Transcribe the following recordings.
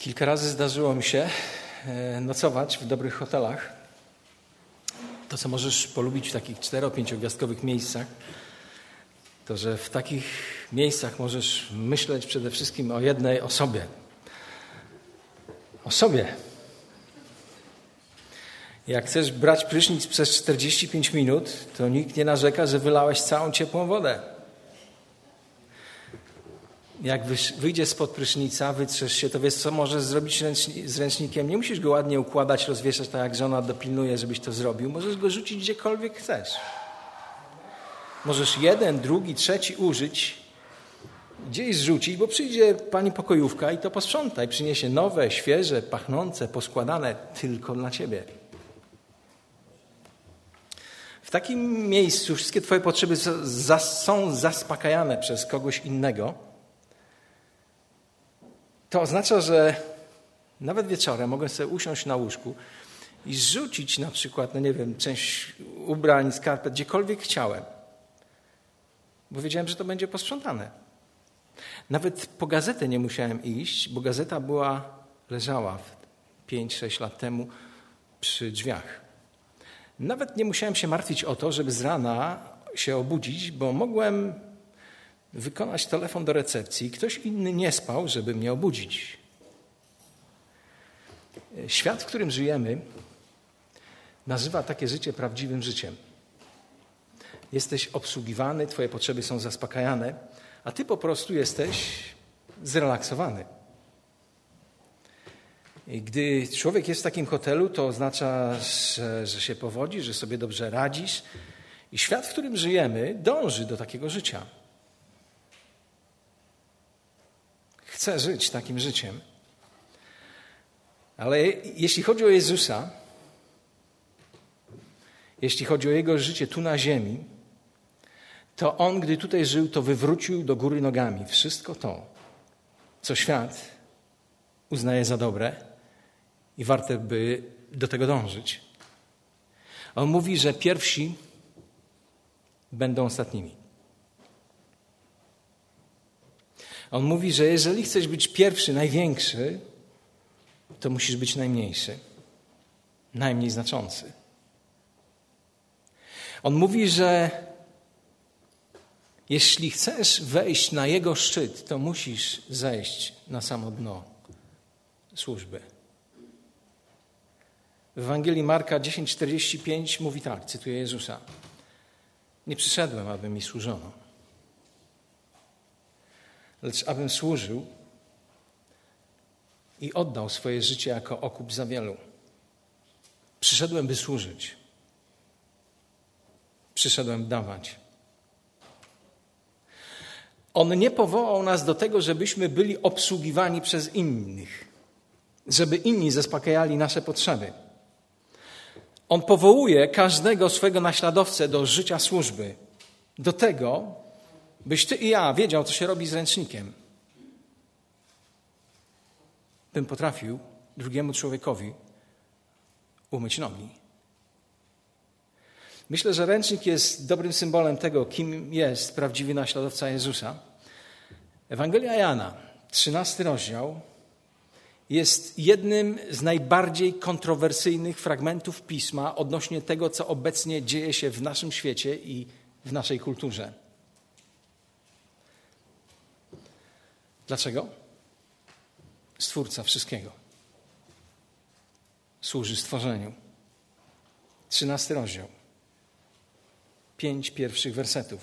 Kilka razy zdarzyło mi się e, nocować w dobrych hotelach. To, co możesz polubić w takich cztero-pięciogwiazdkowych miejscach, to że w takich miejscach możesz myśleć przede wszystkim o jednej osobie. O sobie. Jak chcesz brać prysznic przez 45 minut, to nikt nie narzeka, że wylałeś całą ciepłą wodę. Jak wyjdziesz spod prysznica, wytrzesz się, to wiesz, co możesz zrobić z ręcznikiem. Nie musisz go ładnie układać, rozwieszać tak, jak żona dopilnuje, żebyś to zrobił. Możesz go rzucić gdziekolwiek chcesz. Możesz jeden, drugi, trzeci użyć, gdzieś zrzucić, bo przyjdzie pani pokojówka i to posprząta i przyniesie nowe, świeże, pachnące, poskładane tylko dla ciebie. W takim miejscu wszystkie Twoje potrzeby są zaspokajane przez kogoś innego. To oznacza, że nawet wieczorem mogę sobie usiąść na łóżku i rzucić na przykład, no nie wiem, część ubrań, skarpet, gdziekolwiek chciałem. Bo wiedziałem, że to będzie posprzątane. Nawet po gazetę nie musiałem iść, bo gazeta była, leżała 5-6 lat temu przy drzwiach. Nawet nie musiałem się martwić o to, żeby z rana się obudzić, bo mogłem wykonać telefon do recepcji. Ktoś inny nie spał, żeby mnie obudzić. Świat, w którym żyjemy, nazywa takie życie prawdziwym życiem. Jesteś obsługiwany, Twoje potrzeby są zaspokajane, a Ty po prostu jesteś zrelaksowany. I gdy człowiek jest w takim hotelu, to oznacza, że, że się powodzi, że sobie dobrze radzisz. I świat, w którym żyjemy, dąży do takiego życia. Chce żyć takim życiem. Ale jeśli chodzi o Jezusa, jeśli chodzi o Jego życie tu na ziemi, to On, gdy tutaj żył, to wywrócił do góry nogami wszystko to, co świat uznaje za dobre i warte by do tego dążyć. On mówi, że pierwsi będą ostatnimi. On mówi, że jeżeli chcesz być pierwszy, największy, to musisz być najmniejszy, najmniej znaczący. On mówi, że jeśli chcesz wejść na jego szczyt, to musisz zejść na samo dno służby. W Ewangelii Marka 10:45 mówi tak, cytuję Jezusa: Nie przyszedłem, aby mi służono, lecz abym służył i oddał swoje życie jako okup za wielu. Przyszedłem, by służyć. Przyszedłem dawać. On nie powołał nas do tego, żebyśmy byli obsługiwani przez innych, żeby inni zaspokajali nasze potrzeby. On powołuje każdego swego naśladowcę do życia służby, do tego, byś ty i ja wiedział, co się robi z ręcznikiem. Bym potrafił drugiemu człowiekowi umyć nogi. Myślę, że ręcznik jest dobrym symbolem tego, kim jest prawdziwy naśladowca Jezusa. Ewangelia Jana, 13 rozdział, jest jednym z najbardziej kontrowersyjnych fragmentów pisma odnośnie tego, co obecnie dzieje się w naszym świecie i w naszej kulturze. Dlaczego? Stwórca wszystkiego. Służy stworzeniu. Trzynasty rozdział. Pięć pierwszych wersetów.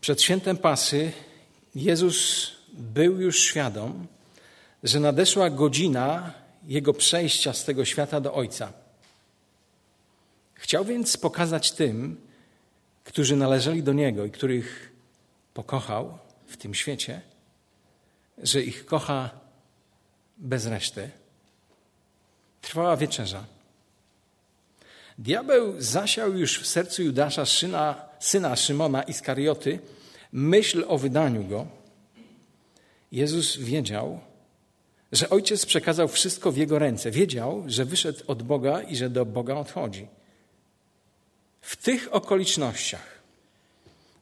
Przed świętem Pasy Jezus był już świadom, że nadeszła godzina jego przejścia z tego świata do Ojca. Chciał więc pokazać tym, którzy należeli do Niego i których pokochał w tym świecie, że ich kocha bez reszty. Trwała wieczerza. Diabeł zasiał już w sercu Judasza, syna, syna Szymona Iskarioty, myśl o wydaniu go. Jezus wiedział, że ojciec przekazał wszystko w jego ręce. Wiedział, że wyszedł od Boga i że do Boga odchodzi. W tych okolicznościach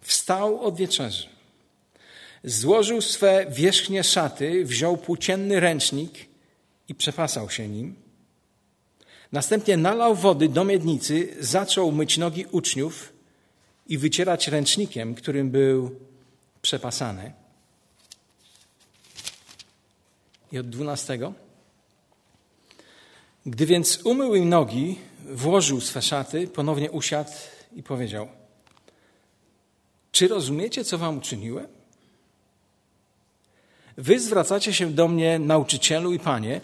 wstał od wieczerzy, Złożył swe wierzchnie szaty, wziął płócienny ręcznik i przepasał się nim. Następnie nalał wody do miednicy, zaczął myć nogi uczniów i wycierać ręcznikiem, którym był przepasany. I od dwunastego. Gdy więc umył im nogi, włożył swe szaty, ponownie usiadł i powiedział: Czy rozumiecie, co wam uczyniłem? Wy zwracacie się do mnie, nauczycielu i panie,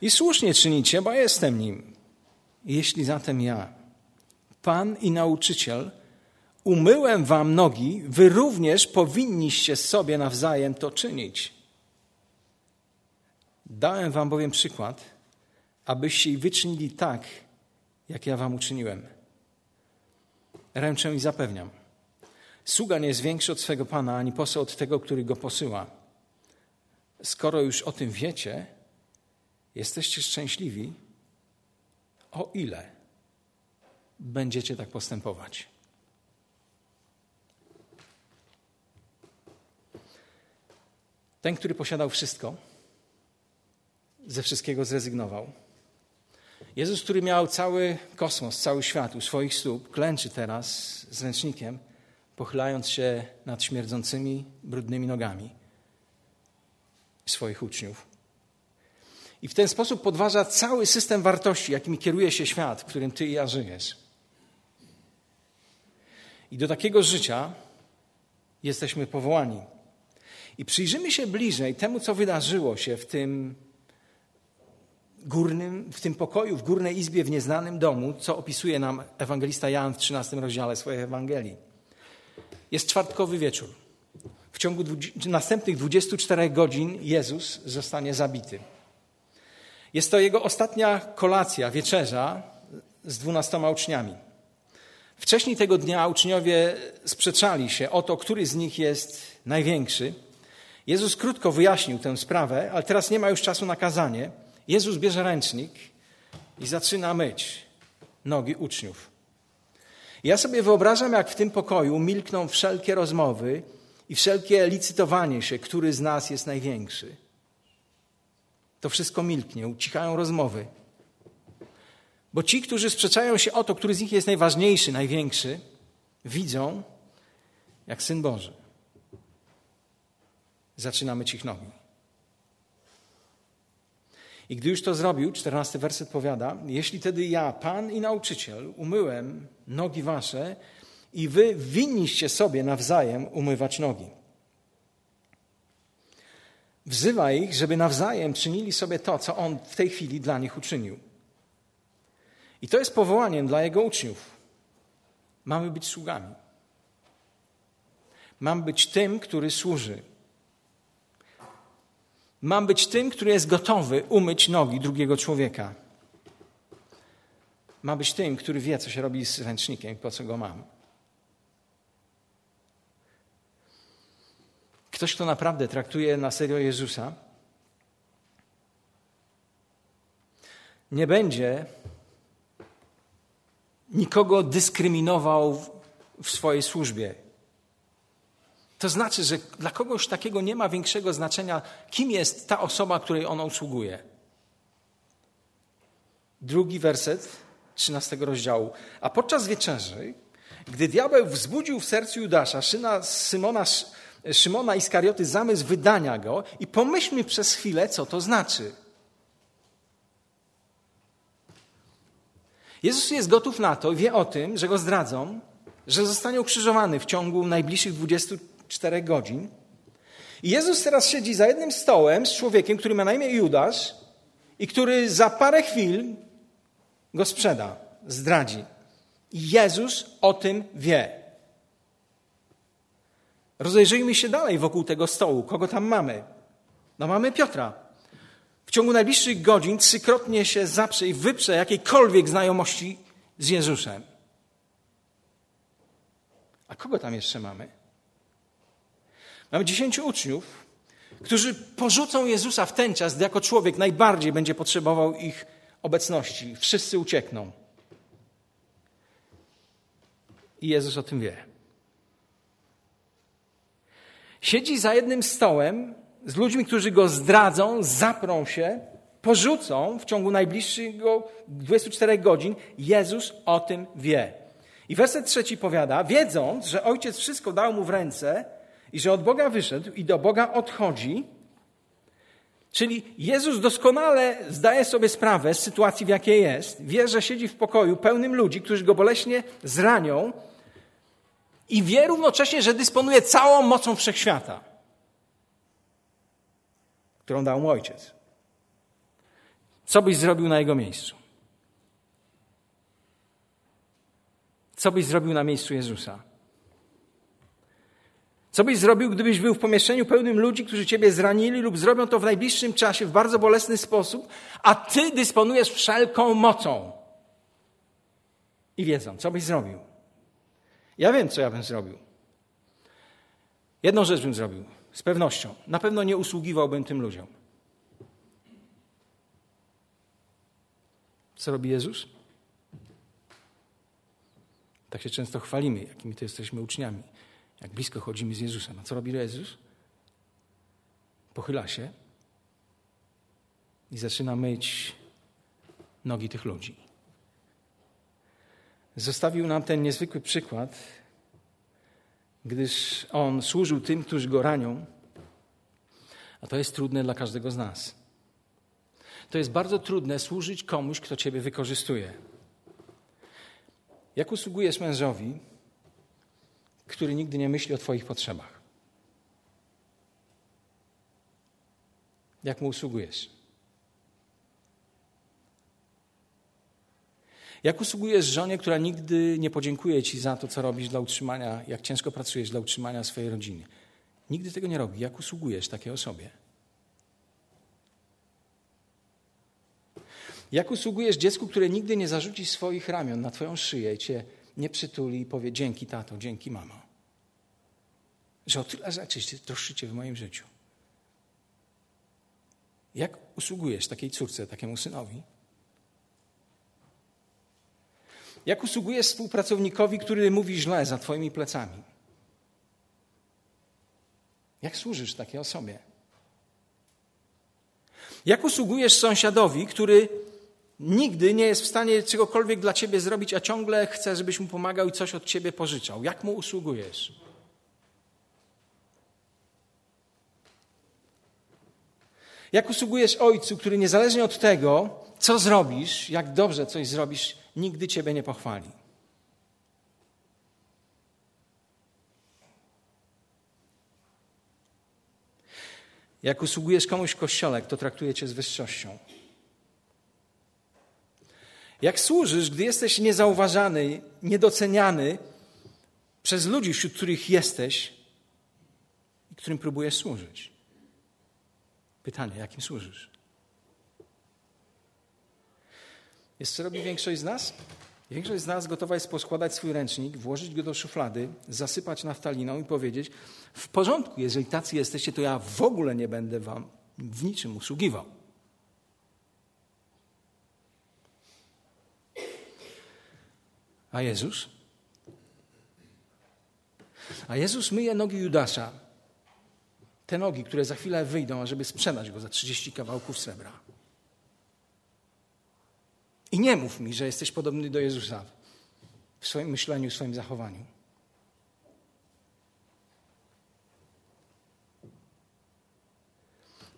i słusznie czynicie, bo jestem nim. Jeśli zatem ja, pan i nauczyciel, umyłem wam nogi, wy również powinniście sobie nawzajem to czynić. Dałem wam bowiem przykład, abyście wyczynili tak, jak ja wam uczyniłem. Ręczę i zapewniam. Sługa nie jest większy od swego pana, ani poseł od tego, który go posyła. Skoro już o tym wiecie, jesteście szczęśliwi, o ile będziecie tak postępować. Ten, który posiadał wszystko, ze wszystkiego zrezygnował. Jezus, który miał cały kosmos, cały świat u swoich stóp, klęczy teraz z ręcznikiem, pochylając się nad śmierdzącymi, brudnymi nogami swoich uczniów. I w ten sposób podważa cały system wartości, jakimi kieruje się świat, w którym ty i ja żyjesz. I do takiego życia jesteśmy powołani. I przyjrzymy się bliżej temu, co wydarzyło się w tym górnym, w tym pokoju, w górnej izbie, w nieznanym domu, co opisuje nam ewangelista Jan w 13 rozdziale swojej Ewangelii. Jest czwartkowy wieczór. Ciągu następnych 24 godzin Jezus zostanie zabity. Jest to jego ostatnia kolacja, wieczerza z dwunastoma uczniami. Wcześniej tego dnia uczniowie sprzeczali się o to, który z nich jest największy. Jezus krótko wyjaśnił tę sprawę, ale teraz nie ma już czasu na kazanie. Jezus bierze ręcznik i zaczyna myć nogi uczniów. Ja sobie wyobrażam, jak w tym pokoju milkną wszelkie rozmowy i wszelkie licytowanie się, który z nas jest największy. To wszystko milknie, ucichają rozmowy. Bo ci, którzy sprzeczają się o to, który z nich jest najważniejszy, największy, widzą, jak Syn Boży zaczyna myć ich nogi. I gdy już to zrobił, czternasty werset powiada, jeśli tedy ja, Pan i nauczyciel, umyłem nogi wasze i wy winniście sobie nawzajem umywać nogi. Wzywa ich, żeby nawzajem czynili sobie to, co On w tej chwili dla nich uczynił. I to jest powołaniem dla Jego uczniów. Mamy być sługami. Mam być tym, który służy. Mam być tym, który jest gotowy umyć nogi drugiego człowieka. Mam być tym, który wie, co się robi z ręcznikiem po co go mam. Ktoś, kto naprawdę traktuje na serio Jezusa, nie będzie nikogo dyskryminował w swojej służbie. To znaczy, że dla kogoś takiego nie ma większego znaczenia, kim jest ta osoba, której on usługuje. Drugi werset 13 rozdziału. A podczas wieczerzy, gdy diabeł wzbudził w sercu Judasza, syna Simona, Szymona Iskarioty, zamysł wydania go, i pomyślmy przez chwilę, co to znaczy. Jezus jest gotów na to, wie o tym, że go zdradzą, że zostanie ukrzyżowany w ciągu najbliższych 20 czterech godzin. I Jezus teraz siedzi za jednym stołem z człowiekiem, który ma na imię Judasz i który za parę chwil go sprzeda, zdradzi. I Jezus o tym wie. Rozejrzyjmy się dalej wokół tego stołu. Kogo tam mamy? No mamy Piotra. W ciągu najbliższych godzin trzykrotnie się zaprze i wyprze jakiejkolwiek znajomości z Jezusem. A kogo tam jeszcze mamy? Mamy dziesięciu uczniów, którzy porzucą Jezusa w ten czas, gdy jako człowiek najbardziej będzie potrzebował ich obecności. Wszyscy uciekną. I Jezus o tym wie. Siedzi za jednym stołem z ludźmi, którzy go zdradzą, zaprą się, porzucą w ciągu najbliższego 24 godzin. Jezus o tym wie. I werset trzeci powiada, wiedząc, że ojciec wszystko dał mu w ręce i że od Boga wyszedł i do Boga odchodzi, Czyli Jezus doskonale zdaje sobie sprawę z sytuacji, w jakiej jest. Wie, że siedzi w pokoju pełnym ludzi, którzy go boleśnie zranią i wie równocześnie, że dysponuje całą mocą wszechświata, którą dał mu ojciec. Co byś zrobił na jego miejscu? Co byś zrobił na miejscu Jezusa? Co byś zrobił, gdybyś był w pomieszczeniu pełnym ludzi, którzy ciebie zranili lub zrobią to w najbliższym czasie w bardzo bolesny sposób, a ty dysponujesz wszelką mocą i wiedzą, co byś zrobił? Ja wiem, co ja bym zrobił. Jedną rzecz bym zrobił, z pewnością. Na pewno nie usługiwałbym tym ludziom. Co robi Jezus? Tak się często chwalimy, jakimi to jesteśmy uczniami jak blisko chodzimy z Jezusem. A co robi Jezus? Pochyla się i zaczyna myć nogi tych ludzi. Zostawił nam ten niezwykły przykład, gdyż on służył tym, którzy go ranią, a to jest trudne dla każdego z nas. To jest bardzo trudne służyć komuś, kto ciebie wykorzystuje. Jak usługujesz mężowi, który nigdy nie myśli o Twoich potrzebach. Jak mu usługujesz? Jak usługujesz żonie, która nigdy nie podziękuje Ci za to, co robisz dla utrzymania, jak ciężko pracujesz dla utrzymania swojej rodziny? Nigdy tego nie robi. Jak usługujesz takiej osobie? Jak usługujesz dziecku, które nigdy nie zarzuci swoich ramion na Twoją szyję i Cię nie przytuli i powie dzięki tato, dzięki mamo. Że o tyle rzeczy troszczycie w moim życiu. Jak usługujesz takiej córce, takiemu synowi? Jak usługujesz współpracownikowi, który mówi źle za twoimi plecami? Jak służysz takiej osobie? Jak usługujesz sąsiadowi, który nigdy nie jest w stanie czegokolwiek dla ciebie zrobić, a ciągle chce, żebyś mu pomagał i coś od ciebie pożyczał? Jak mu usługujesz? Jak usługujesz Ojcu, który niezależnie od tego, co zrobisz, jak dobrze coś zrobisz, nigdy Ciebie nie pochwali? Jak usługujesz komuś w kościele, kto traktuje Cię z wyższością? Jak służysz, gdy jesteś niezauważany, niedoceniany przez ludzi, wśród których jesteś i którym próbujesz służyć? Pytanie, jakim służysz? Jest co robi większość z nas? Większość z nas gotowa jest poskładać swój ręcznik, włożyć go do szuflady, zasypać naftaliną i powiedzieć: W porządku, jeżeli tacy jesteście, to ja w ogóle nie będę wam w niczym usługiwał. A Jezus? A Jezus myje nogi Judasza te nogi, które za chwilę wyjdą, ażeby sprzedać go za 30 kawałków srebra. I nie mów mi, że jesteś podobny do Jezusa w swoim myśleniu, w swoim zachowaniu.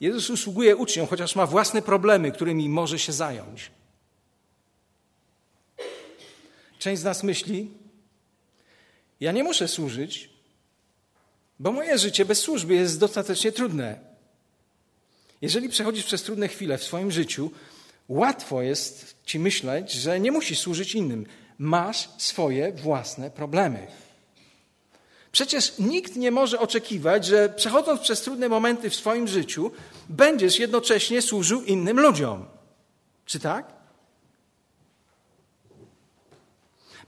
Jezus usługuje uczniom, chociaż ma własne problemy, którymi może się zająć. Część z nas myśli, ja nie muszę służyć, bo moje życie bez służby jest dostatecznie trudne. Jeżeli przechodzisz przez trudne chwile w swoim życiu, łatwo jest ci myśleć, że nie musisz służyć innym. Masz swoje własne problemy. Przecież nikt nie może oczekiwać, że przechodząc przez trudne momenty w swoim życiu, będziesz jednocześnie służył innym ludziom. Czy tak?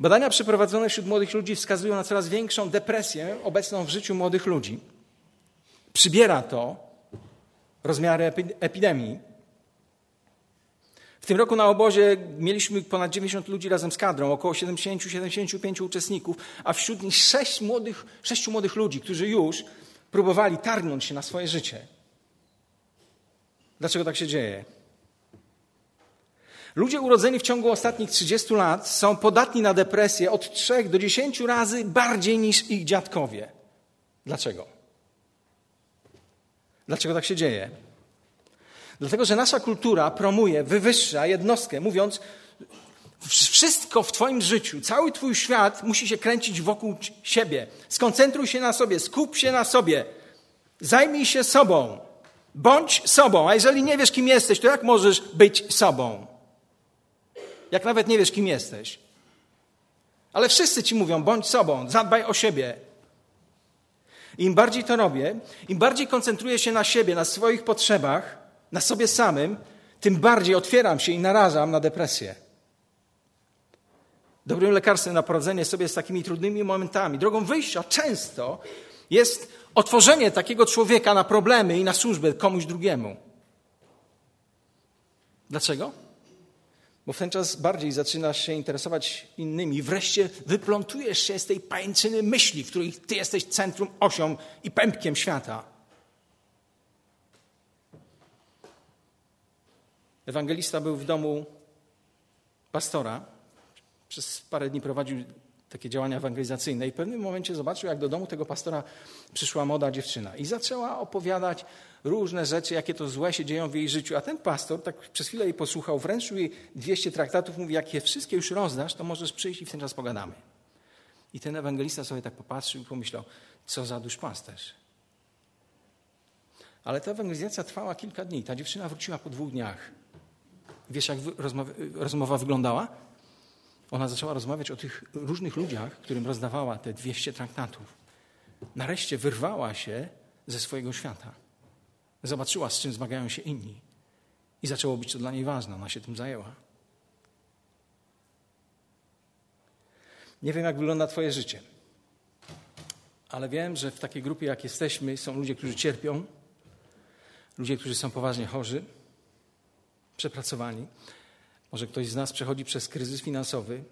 Badania przeprowadzone wśród młodych ludzi wskazują na coraz większą depresję obecną w życiu młodych ludzi. Przybiera to rozmiary epidemii. W tym roku na obozie mieliśmy ponad 90 ludzi razem z kadrą, około 70-75 uczestników, a wśród nich 6 młodych, 6 młodych ludzi, którzy już próbowali targnąć się na swoje życie. Dlaczego tak się dzieje? Ludzie urodzeni w ciągu ostatnich 30 lat są podatni na depresję od 3 do 10 razy bardziej niż ich dziadkowie. Dlaczego? Dlaczego tak się dzieje? Dlatego, że nasza kultura promuje, wywyższa jednostkę, mówiąc, wszystko w Twoim życiu, cały Twój świat musi się kręcić wokół siebie. Skoncentruj się na sobie, skup się na sobie, zajmij się sobą, bądź sobą. A jeżeli nie wiesz, kim jesteś, to jak możesz być sobą? Jak nawet nie wiesz, kim jesteś. Ale wszyscy ci mówią, bądź sobą, zadbaj o siebie. I im bardziej to robię, im bardziej koncentruję się na siebie, na swoich potrzebach, na sobie samym, tym bardziej otwieram się i narażam na depresję. Dobrym lekarstwem na poradzenie sobie z takimi trudnymi momentami, drogą wyjścia często jest otworzenie takiego człowieka na problemy i na służbę komuś drugiemu. Dlaczego? Bo w ten czas bardziej zaczynasz się interesować innymi. Wreszcie wyplątujesz się z tej pajęczyny myśli, w której ty jesteś centrum, osią i pępkiem świata. Ewangelista był w domu pastora. Przez parę dni prowadził takie działania ewangelizacyjne i w pewnym momencie zobaczył, jak do domu tego pastora przyszła młoda dziewczyna i zaczęła opowiadać różne rzeczy, jakie to złe się dzieją w jej życiu. A ten pastor tak przez chwilę jej posłuchał, wręczył jej 200 traktatów, mówi, jak je wszystkie już rozdasz, to możesz przyjść i w ten czas pogadamy. I ten ewangelista sobie tak popatrzył i pomyślał, co za duszpasterz. Ale ta ewangelizacja trwała kilka dni. Ta dziewczyna wróciła po dwóch dniach. Wiesz, jak rozmowa, wyglądała? Ona zaczęła rozmawiać o tych różnych ludziach, którym rozdawała te 200 traktatów. Nareszcie wyrwała się ze swojego świata. Zobaczyła, z czym zmagają się inni. I zaczęło być to dla niej ważne. Ona się tym zajęła. Nie wiem, jak wygląda Twoje życie, ale wiem, że w takiej grupie, jak jesteśmy, są ludzie, którzy cierpią, ludzie, którzy są poważnie chorzy, przepracowani. Może ktoś z nas przechodzi przez kryzys finansowy.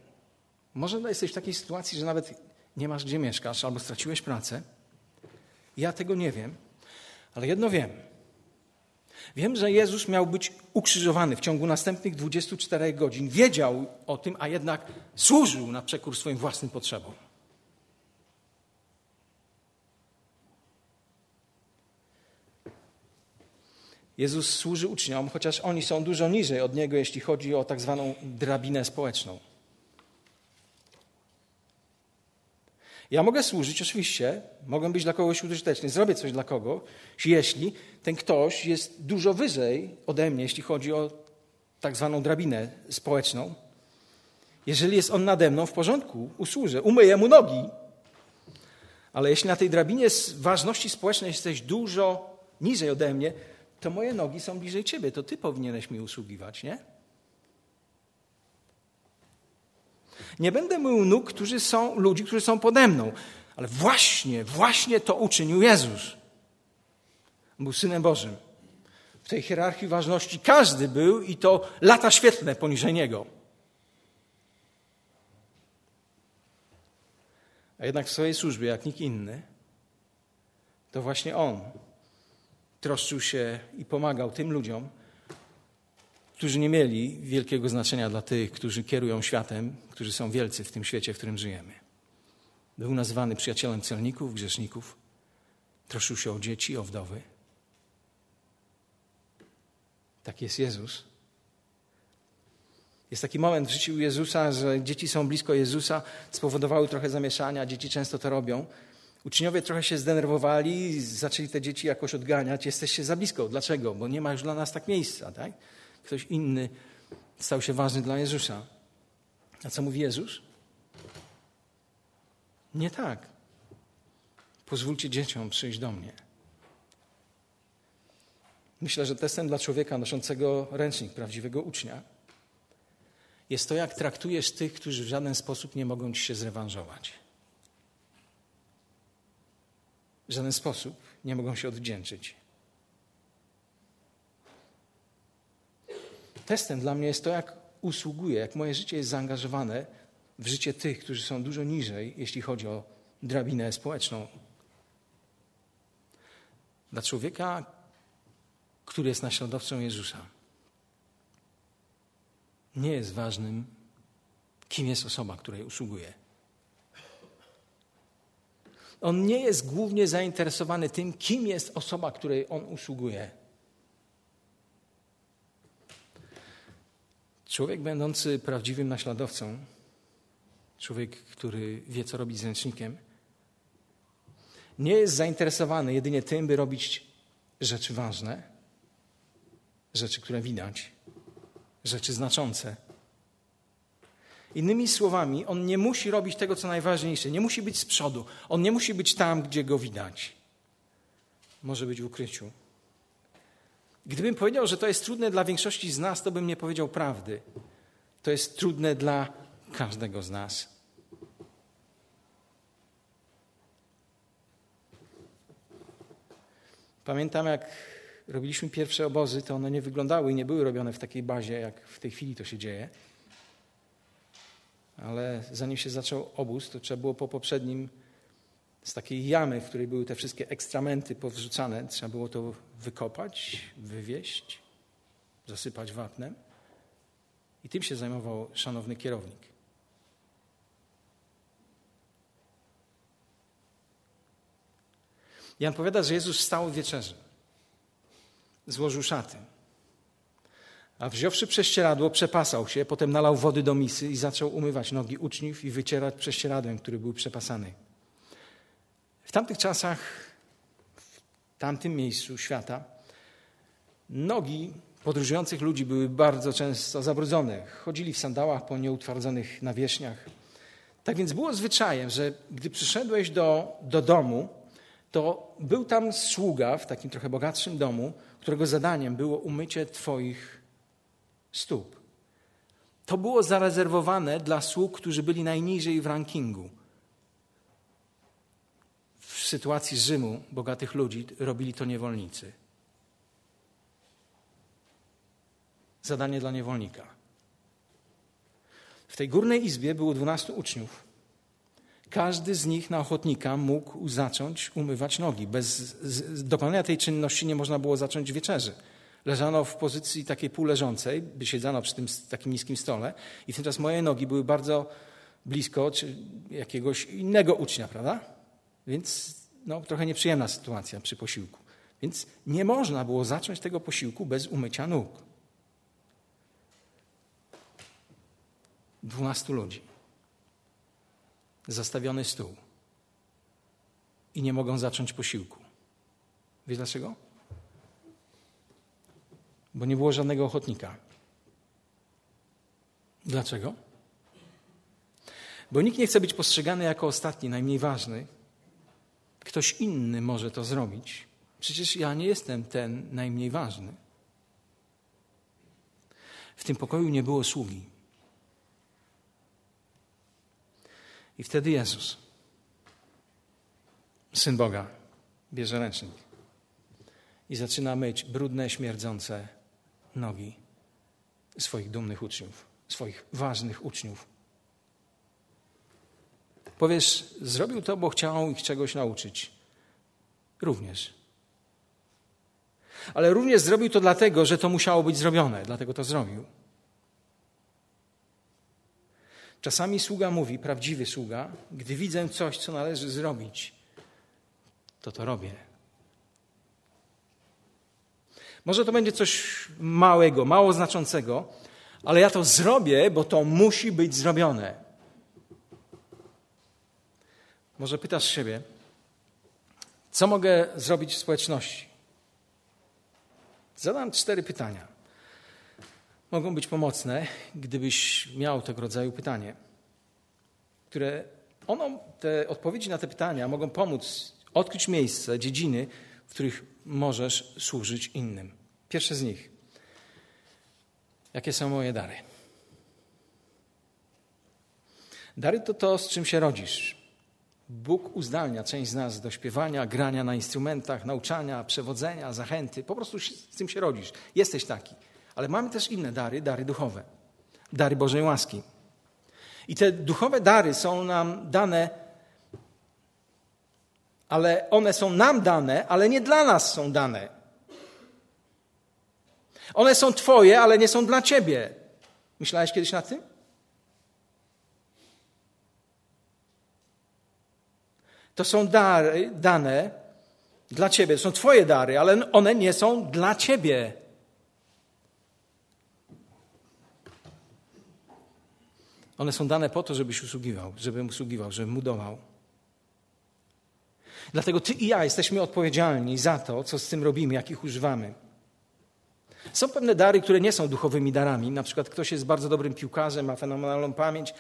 Może jesteś w takiej sytuacji, że nawet nie masz gdzie mieszkasz albo straciłeś pracę. Ja tego nie wiem, ale jedno wiem. Wiem, że Jezus miał być ukrzyżowany w ciągu następnych 24 godzin. Wiedział o tym, a jednak służył na przekór swoim własnym potrzebom. Jezus służy uczniom, chociaż oni są dużo niżej od Niego, jeśli chodzi o tak zwaną drabinę społeczną. Ja mogę służyć, oczywiście, mogę być dla kogoś użyteczny, zrobię coś dla kogoś, jeśli ten ktoś jest dużo wyżej ode mnie, jeśli chodzi o tak zwaną drabinę społeczną. Jeżeli jest on nade mną, w porządku, usłużę, umyję mu nogi. Ale jeśli na tej drabinie ważności społecznej jesteś dużo niżej ode mnie, to moje nogi są bliżej ciebie, to ty powinieneś mi usługiwać, nie? Nie będę mył nóg, którzy są, ludzi, którzy są pode mną. Ale właśnie, właśnie to uczynił Jezus. Był Synem Bożym. W tej hierarchii ważności każdy był i to lata świetlne poniżej Niego. A jednak w swojej służbie, jak nikt inny, to właśnie On troszczył się i pomagał tym ludziom, którzy nie mieli wielkiego znaczenia dla tych, którzy kierują światem, którzy są wielcy w tym świecie, w którym żyjemy. Był nazywany przyjacielem celników, grzeszników, troszczył się o dzieci, o wdowy. Tak jest Jezus. Jest taki moment w życiu Jezusa, że dzieci są blisko Jezusa, spowodowały trochę zamieszania, dzieci często to robią. Uczniowie trochę się zdenerwowali, zaczęli te dzieci jakoś odganiać. Jesteście za blisko. Dlaczego? Bo nie ma już dla nas tak miejsca. Tak? Ktoś inny stał się ważny dla Jezusa. A co mówi Jezus? Nie tak. Pozwólcie dzieciom przyjść do mnie. Myślę, że testem dla człowieka noszącego ręcznik prawdziwego ucznia jest to, jak traktujesz tych, którzy w żaden sposób nie mogą ci się zrewanżować. W żaden sposób nie mogą się odwdzięczyć. Testem dla mnie jest to, jak usługuję, jak moje życie jest zaangażowane w życie tych, którzy są dużo niżej, jeśli chodzi o drabinę społeczną. Dla człowieka, który jest naśladowcą Jezusa, nie jest ważnym, kim jest osoba, której usługuje. On nie jest głównie zainteresowany tym, kim jest osoba, której on usługuje. Człowiek będący prawdziwym naśladowcą, człowiek, który wie, co robić z ręcznikiem, nie jest zainteresowany jedynie tym, by robić rzeczy ważne, rzeczy, które widać, rzeczy znaczące. Innymi słowami, on nie musi robić tego, co najważniejsze, nie musi być z przodu, on nie musi być tam, gdzie go widać. Może być w ukryciu. Gdybym powiedział, że to jest trudne dla większości z nas, to bym nie powiedział prawdy. To jest trudne dla każdego z nas. Pamiętam, jak robiliśmy pierwsze obozy, to one nie wyglądały i nie były robione w takiej bazie, jak w tej chwili to się dzieje. Ale zanim się zaczął obóz, to trzeba było po poprzednim z takiej jamy, w której były te wszystkie ekstramenty powrzucane, trzeba było to wykopać, wywieźć, zasypać wapnem. I tym się zajmował szanowny kierownik. Jan powiada, że Jezus wstał w wieczerzy. Złożył szaty. A wziąwszy prześcieradło, przepasał się, potem nalał wody do misy i zaczął umywać nogi uczniów i wycierać prześcieradłem, który był przepasany. W tamtych czasach, w tamtym miejscu świata, nogi podróżujących ludzi były bardzo często zabrudzone. Chodzili w sandałach po nieutwardzonych nawierzchniach. Tak więc było zwyczajem, że gdy przyszedłeś do, do domu, to był tam sługa w takim trochę bogatszym domu, którego zadaniem było umycie Twoich stóp. To było zarezerwowane dla sług, którzy byli najniżej w rankingu. W sytuacji Rzymu, bogatych ludzi, robili to niewolnicy. Zadanie dla niewolnika. W tej górnej izbie było dwunastu uczniów. Każdy z nich na ochotnika mógł zacząć umywać nogi. Bez dokonania tej czynności nie można było zacząć wieczerzy. Leżano w pozycji takiej półleżącej, by siedzano przy tym takim niskim stole i tymczasem moje nogi były bardzo blisko czy jakiegoś innego ucznia, prawda? Więc no, trochę nieprzyjemna sytuacja przy posiłku. Więc nie można było zacząć tego posiłku bez umycia nóg. Dwunastu ludzi. Zastawiony stół. I nie mogą zacząć posiłku. Wiesz dlaczego? Bo nie było żadnego ochotnika. Dlaczego? Bo nikt nie chce być postrzegany jako ostatni, najmniej ważny. Ktoś inny może to zrobić. Przecież ja nie jestem ten najmniej ważny. W tym pokoju nie było sługi. I wtedy Jezus, syn Boga, bierze ręcznik i zaczyna myć brudne, śmierdzące nogi swoich dumnych uczniów, swoich ważnych uczniów. Powiesz, zrobił to, bo chciał ich czegoś nauczyć. Również. Ale również zrobił to dlatego, że to musiało być zrobione, dlatego to zrobił. Czasami sługa mówi, prawdziwy sługa, gdy widzę coś, co należy zrobić, to to robię. Może to będzie coś małego, mało znaczącego, ale ja to zrobię, bo to musi być zrobione. Może pytasz siebie, co mogę zrobić w społeczności? Zadam cztery pytania. Mogą być pomocne, gdybyś miał tego rodzaju pytanie, które ono, te odpowiedzi na te pytania mogą pomóc odkryć miejsce, dziedziny, w których możesz służyć innym. Pierwsze z nich. Jakie są moje dary? Dary to to, z czym się rodzisz. Bóg uzdalnia część z nas do śpiewania, grania na instrumentach, nauczania, przewodzenia, zachęty. Po prostu z tym się rodzisz. Jesteś taki. Ale mamy też inne dary, dary duchowe. Dary Bożej łaski. I te duchowe dary są nam dane Ale one są nam dane, ale nie dla nas są dane. One są Twoje, ale nie są dla Ciebie. Myślałeś kiedyś nad tym? To są dary dane dla Ciebie. To są Twoje dary, ale one nie są dla Ciebie. One są dane po to, żebyś usługiwał, żebym usługiwał, żebym budował. Dlatego Ty i ja jesteśmy odpowiedzialni za to, co z tym robimy, jakich używamy. Są pewne dary, które nie są duchowymi darami. Na przykład ktoś jest bardzo dobrym piłkarzem, ma fenomenalną pamięć,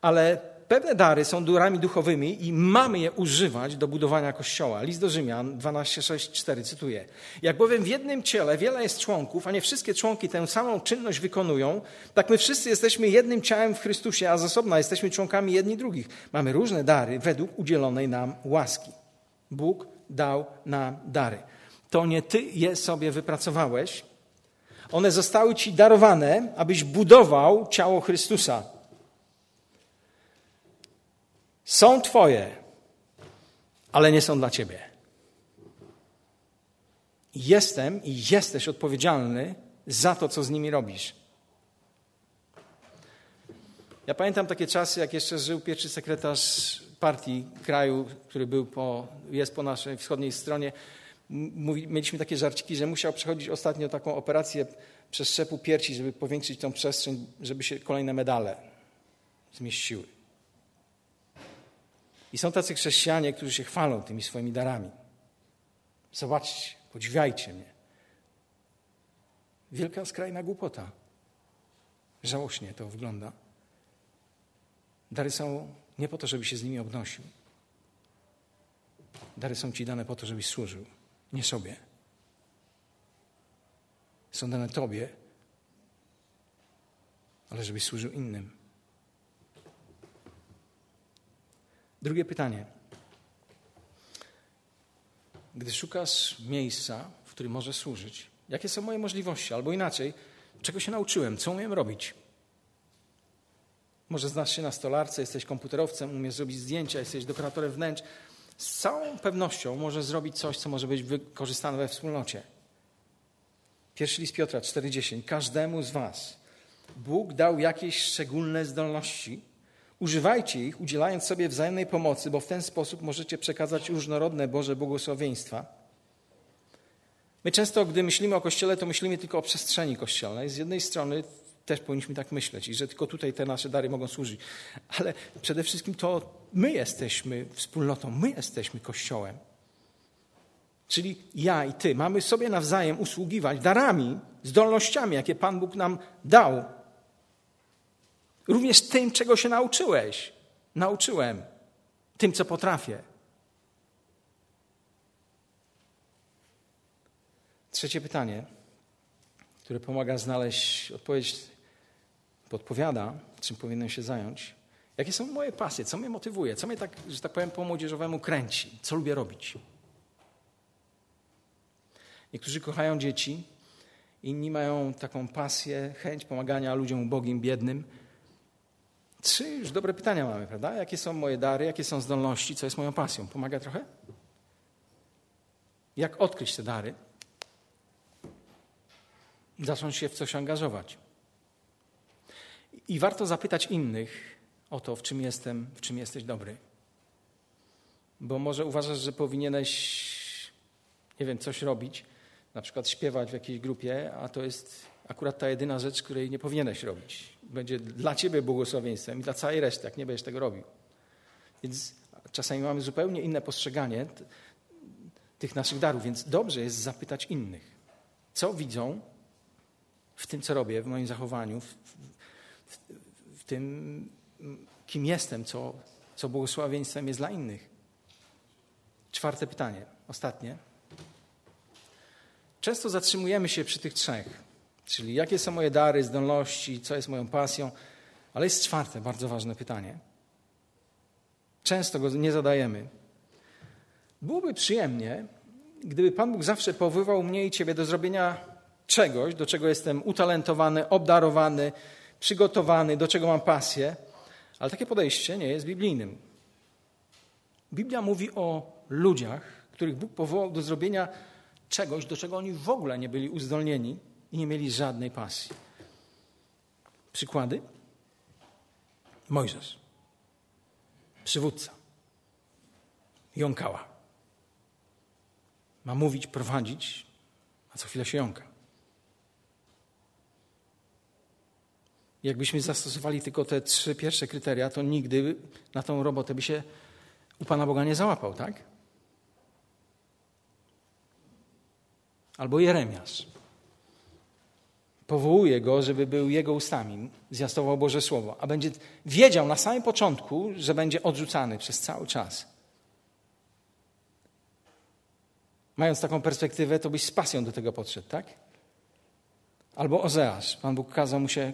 ale pewne dary są darami duchowymi i mamy je używać do budowania Kościoła. List do Rzymian 12:6-4 cytuję. Jak bowiem w jednym ciele wiele jest członków, a nie wszystkie członki tę samą czynność wykonują, tak my wszyscy jesteśmy jednym ciałem w Chrystusie, a z osobna jesteśmy członkami jedni drugich. Mamy różne dary według udzielonej nam łaski. Bóg dał nam dary. To nie ty je sobie wypracowałeś, one zostały ci darowane, abyś budował ciało Chrystusa. Są Twoje, ale nie są dla Ciebie. Jestem i jesteś odpowiedzialny za to, co z nimi robisz. Ja pamiętam takie czasy, jak jeszcze żył pierwszy sekretarz partii kraju, który był po, jest po naszej wschodniej stronie mówi, mieliśmy takie żarciki, że musiał przechodzić ostatnio taką operację przeszczepu piersi, żeby powiększyć tą przestrzeń, żeby się kolejne medale zmieściły. I są tacy chrześcijanie, którzy się chwalą tymi swoimi darami. Zobaczcie, podziwiajcie mnie. Wielka skrajna głupota. Żałośnie to wygląda. Dary są nie po to, żeby się z nimi obnosił. Dary są ci dane po to, żebyś służył nie sobie. Są dane Tobie, ale żebyś służył innym. Drugie pytanie. Gdy szukasz miejsca, w którym możesz służyć, jakie są moje możliwości? Albo inaczej, czego się nauczyłem, co umiem robić? Może znasz się na stolarce, jesteś komputerowcem, umiesz zrobić zdjęcia, jesteś dekoratorem wnętrz, z całą pewnością może zrobić coś, co może być wykorzystane we wspólnocie. Pierwszy list Piotra 4,10. Każdemu z Was Bóg dał jakieś szczególne zdolności. Używajcie ich, udzielając sobie wzajemnej pomocy, bo w ten sposób możecie przekazać różnorodne Boże błogosławieństwa. My często, gdy myślimy o Kościele, to myślimy tylko o przestrzeni kościelnej. Z jednej strony też powinniśmy tak myśleć i że tylko tutaj te nasze dary mogą służyć. Ale przede wszystkim to my jesteśmy wspólnotą, my jesteśmy Kościołem. Czyli ja i ty mamy sobie nawzajem usługiwać darami, zdolnościami, jakie Pan Bóg nam dał. Również tym, czego się nauczyłeś. Nauczyłem. Tym, co potrafię. Trzecie pytanie, które pomaga znaleźć odpowiedź podpowiada, czym powinienem się zająć. Jakie są moje pasje, co mnie motywuje, co mnie tak, że tak powiem, po młodzieżowemu kręci, co lubię robić. Niektórzy kochają dzieci, inni mają taką pasję, chęć pomagania ludziom ubogim, biednym. Trzy już dobre pytania mamy, prawda? Jakie są moje dary, jakie są zdolności, co jest moją pasją? Pomaga trochę? Jak odkryć te dary? Zacząć się w coś angażować. I warto zapytać innych o to, w czym jestem, w czym jesteś dobry. Bo może uważasz, że powinieneś, nie wiem, coś robić, na przykład śpiewać w jakiejś grupie, a to jest akurat ta jedyna rzecz, której nie powinieneś robić. Będzie dla ciebie błogosławieństwem i dla całej reszty, jak nie będziesz tego robił. Więc czasami mamy zupełnie inne postrzeganie tych naszych darów, więc dobrze jest zapytać innych, co widzą w tym, co robię, w moim zachowaniu, w, w tym, kim jestem, co, co błogosławieństwem jest dla innych. Czwarte pytanie, ostatnie. Często zatrzymujemy się przy tych trzech, czyli jakie są moje dary, zdolności, co jest moją pasją, ale jest czwarte, bardzo ważne pytanie. Często go nie zadajemy. Byłoby przyjemnie, gdyby Pan Bóg zawsze powoływał mnie i Ciebie do zrobienia czegoś, do czego jestem utalentowany, obdarowany, przygotowany, do czego mam pasję, ale takie podejście nie jest biblijnym. Biblia mówi o ludziach, których Bóg powołał do zrobienia czegoś, do czego oni w ogóle nie byli uzdolnieni i nie mieli żadnej pasji. Przykłady? Mojżesz, przywódca, jąkała. Ma mówić, prowadzić, a co chwilę się jąka. Jakbyśmy zastosowali tylko te trzy pierwsze kryteria, to nigdy na tą robotę by się u Pana Boga nie załapał, tak? Albo Jeremiasz. Powołuje go, żeby był jego ustami, zjastował Boże Słowo, a będzie wiedział na samym początku, że będzie odrzucany przez cały czas. Mając taką perspektywę, to byś z pasją do tego podszedł, tak? Albo Ozeasz. Pan Bóg kazał mu się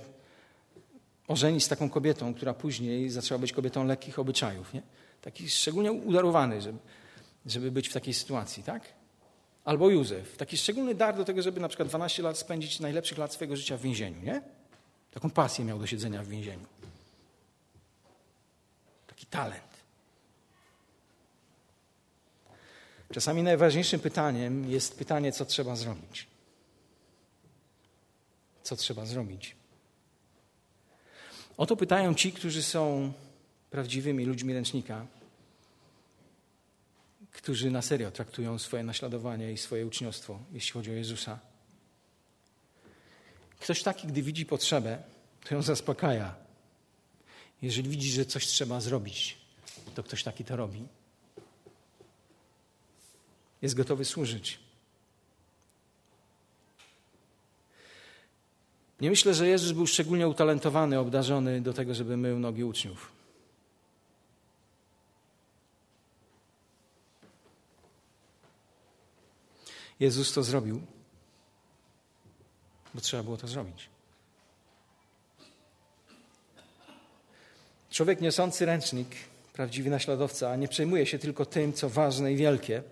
ożenić z taką kobietą, która później zaczęła być kobietą lekkich obyczajów. Nie? Taki szczególnie udarowany, żeby, żeby być w takiej sytuacji, tak? Albo Józef. Taki szczególny dar do tego, żeby na przykład 12 lat spędzić najlepszych lat swojego życia w więzieniu, nie? Taką pasję miał do siedzenia w więzieniu. Taki talent. Czasami najważniejszym pytaniem jest pytanie, co trzeba zrobić. Co trzeba zrobić? O to pytają ci, którzy są prawdziwymi ludźmi ręcznika, którzy na serio traktują swoje naśladowanie i swoje uczniostwo, jeśli chodzi o Jezusa. Ktoś taki, gdy widzi potrzebę, to ją zaspokaja. Jeżeli widzi, że coś trzeba zrobić, to ktoś taki to robi. Jest gotowy służyć. Nie myślę, że Jezus był szczególnie utalentowany, obdarzony do tego, żeby mył nogi uczniów. Jezus to zrobił, bo trzeba było to zrobić. Człowiek niosący ręcznik, prawdziwy naśladowca, nie przejmuje się tylko tym, co ważne i wielkie.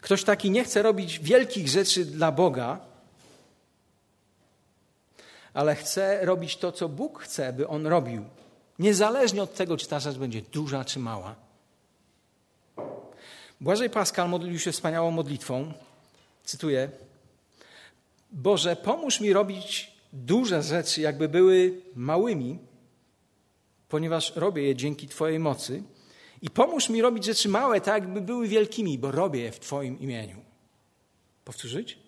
Ktoś taki nie chce robić wielkich rzeczy dla Boga, ale chce robić to, co Bóg chce, by on robił. Niezależnie od tego, czy ta rzecz będzie duża czy mała. Błażej Pascal modlił się wspaniałą modlitwą. Cytuję: Boże, pomóż mi robić duże rzeczy, jakby były małymi, ponieważ robię je dzięki Twojej mocy. I pomóż mi robić rzeczy małe, tak jakby były wielkimi, bo robię je w Twoim imieniu. Powtórzyć?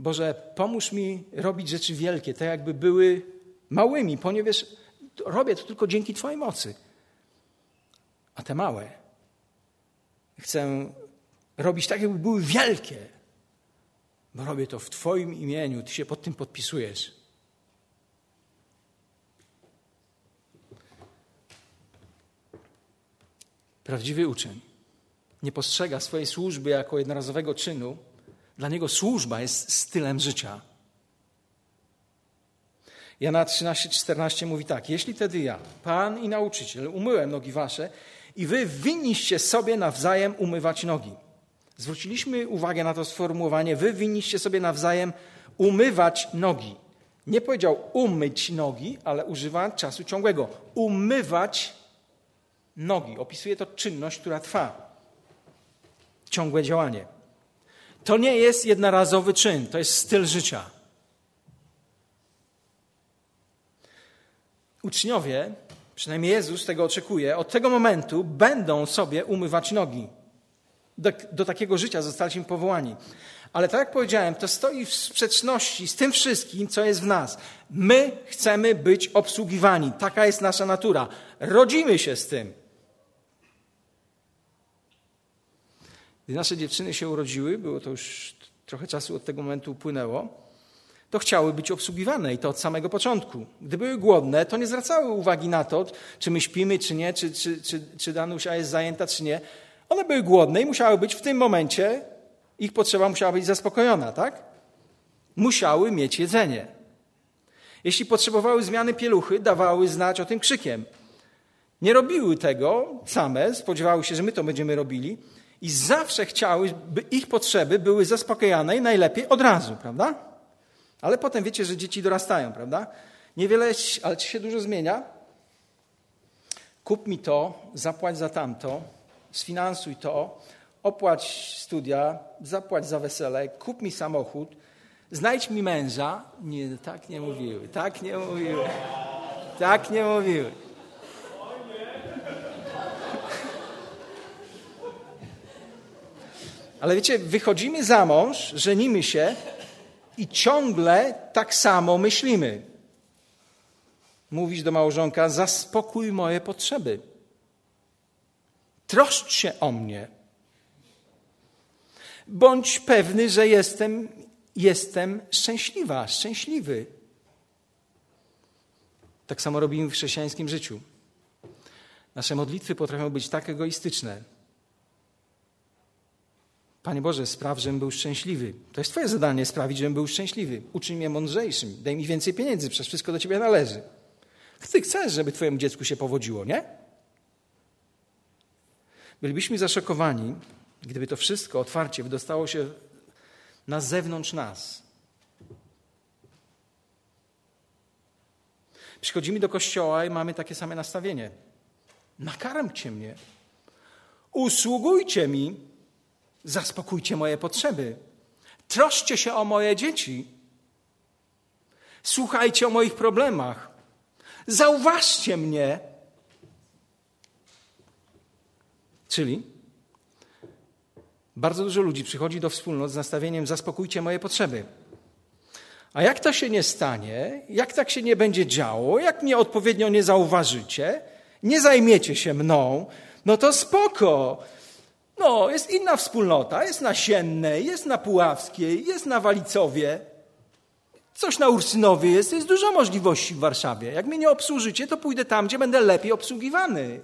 Boże, pomóż mi robić rzeczy wielkie, tak jakby były małymi, ponieważ robię to tylko dzięki Twojej mocy. A te małe chcę robić tak, jakby były wielkie, bo robię to w Twoim imieniu, Ty się pod tym podpisujesz. Prawdziwy uczeń nie postrzega swojej służby jako jednorazowego czynu, dla niego służba jest stylem życia. Jana 13:14 mówi tak: Jeśli tedy ja, Pan i nauczyciel, umyłem nogi wasze, i wy winniście sobie nawzajem umywać nogi. Zwróciliśmy uwagę na to sformułowanie: Wy winniście sobie nawzajem umywać nogi. Nie powiedział umyć nogi, ale używa czasu ciągłego. Umywać nogi. Opisuje to czynność, która trwa. Ciągłe działanie. To nie jest jednorazowy czyn, to jest styl życia. Uczniowie, przynajmniej Jezus tego oczekuje, od tego momentu będą sobie umywać nogi. Do, do takiego życia zostaliśmy powołani. Ale tak jak powiedziałem, to stoi w sprzeczności z tym wszystkim, co jest w nas. My chcemy być obsługiwani. Taka jest nasza natura. Rodzimy się z tym. Gdy nasze dziewczyny się urodziły, było to już trochę czasu od tego momentu upłynęło, to chciały być obsługiwane i to od samego początku. Gdy były głodne, to nie zwracały uwagi na to, czy my śpimy, czy nie, czy, czy, czy, czy Danusia jest zajęta, czy nie. One były głodne i musiały być w tym momencie, ich potrzeba musiała być zaspokojona, tak? Musiały mieć jedzenie. Jeśli potrzebowały zmiany pieluchy, dawały znać o tym krzykiem. Nie robiły tego same, spodziewały się, że my to będziemy robili, i zawsze chciały, by ich potrzeby były zaspokajane i najlepiej od razu, prawda? Ale potem wiecie, że dzieci dorastają, prawda? Niewiele, ale czy się dużo zmienia? kup mi to, zapłać za tamto, sfinansuj to, opłać studia, zapłać za wesele, kup mi samochód, znajdź mi męża. Nie, tak nie mówiły, tak nie mówiły, tak nie mówiły. Ale wiecie, wychodzimy za mąż, żenimy się i ciągle tak samo myślimy. Mówisz do małżonka: Zaspokój moje potrzeby. Troszcz się o mnie. Bądź pewny, że jestem, jestem szczęśliwa, szczęśliwy. Tak samo robimy w chrześcijańskim życiu. Nasze modlitwy potrafią być tak egoistyczne. Panie Boże, spraw, żebym był szczęśliwy. To jest Twoje zadanie, sprawić, żebym był szczęśliwy. Uczyń mnie mądrzejszym, daj mi więcej pieniędzy, przecież wszystko do Ciebie należy. Ty chcesz, żeby Twojemu dziecku się powodziło, nie? Bylibyśmy zaszokowani, gdyby to wszystko otwarcie wydostało się na zewnątrz nas. Przychodzimy do kościoła i mamy takie same nastawienie. Nakarmcie mnie, usługujcie mi, zaspokójcie moje potrzeby, troszcie się o moje dzieci, słuchajcie o moich problemach, zauważcie mnie. Czyli bardzo dużo ludzi przychodzi do wspólnot z nastawieniem zaspokójcie moje potrzeby. A jak to się nie stanie, jak tak się nie będzie działo, jak mnie odpowiednio nie zauważycie, nie zajmiecie się mną, no to spoko. No, jest inna wspólnota, jest na Siennej, jest na Puławskiej, jest na Walicowie. Coś na Ursynowie jest, jest dużo możliwości w Warszawie. Jak mnie nie obsłużycie, to pójdę tam, gdzie będę lepiej obsługiwany.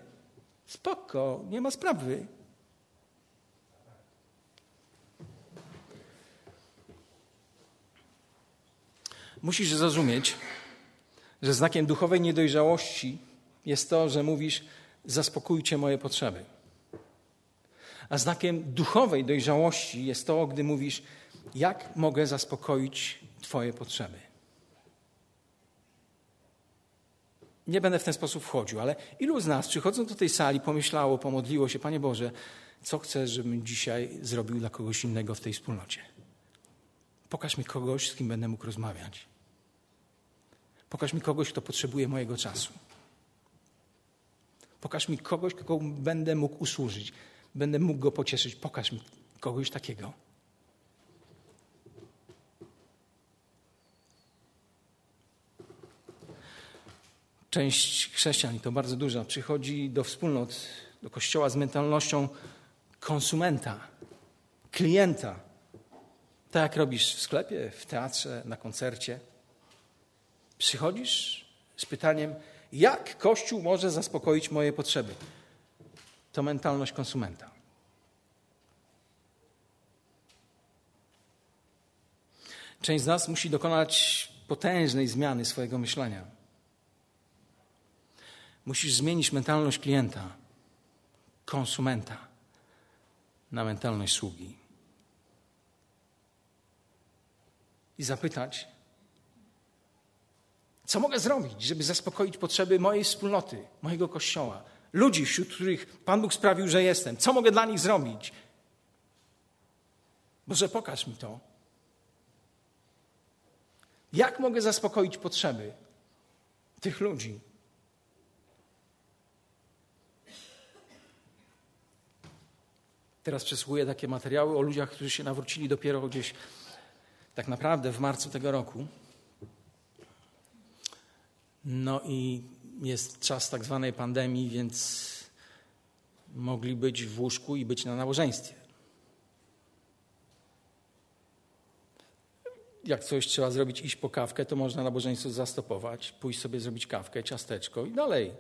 Spoko, nie ma sprawy. Musisz zrozumieć, że znakiem duchowej niedojrzałości jest to, że mówisz: Zaspokójcie moje potrzeby. A znakiem duchowej dojrzałości jest to, gdy mówisz: Jak mogę zaspokoić Twoje potrzeby? Nie będę w ten sposób wchodził, ale ilu z nas przychodząc do tej sali pomyślało, pomodliło się, Panie Boże, co chcesz, żebym dzisiaj zrobił dla kogoś innego w tej wspólnocie? Pokaż mi kogoś, z kim będę mógł rozmawiać. Pokaż mi kogoś, kto potrzebuje mojego czasu. Pokaż mi kogoś, kogo będę mógł usłużyć. Będę mógł go pocieszyć. Pokaż mi kogoś takiego. Część chrześcijan, i to bardzo duża, przychodzi do wspólnot, do kościoła z mentalnością konsumenta, klienta. Tak jak robisz w sklepie, w teatrze, na koncercie. Przychodzisz z pytaniem, jak Kościół może zaspokoić moje potrzeby? To mentalność konsumenta. Część z nas musi dokonać potężnej zmiany swojego myślenia. Musisz zmienić mentalność klienta, konsumenta na mentalność sługi. I zapytać, co mogę zrobić, żeby zaspokoić potrzeby mojej wspólnoty, mojego kościoła, ludzi, wśród których Pan Bóg sprawił, że jestem? Co mogę dla nich zrobić? Boże, pokaż mi to. Jak mogę zaspokoić potrzeby tych ludzi? Teraz przesłuchuję takie materiały o ludziach, którzy się nawrócili dopiero gdzieś tak naprawdę w marcu tego roku. No i jest czas tak zwanej pandemii, więc mogli być w łóżku i być na nabożeństwie. Jak coś trzeba zrobić, iść po kawkę, to można nabożeństwo zastopować, pójść sobie zrobić kawkę, ciasteczko i dalej.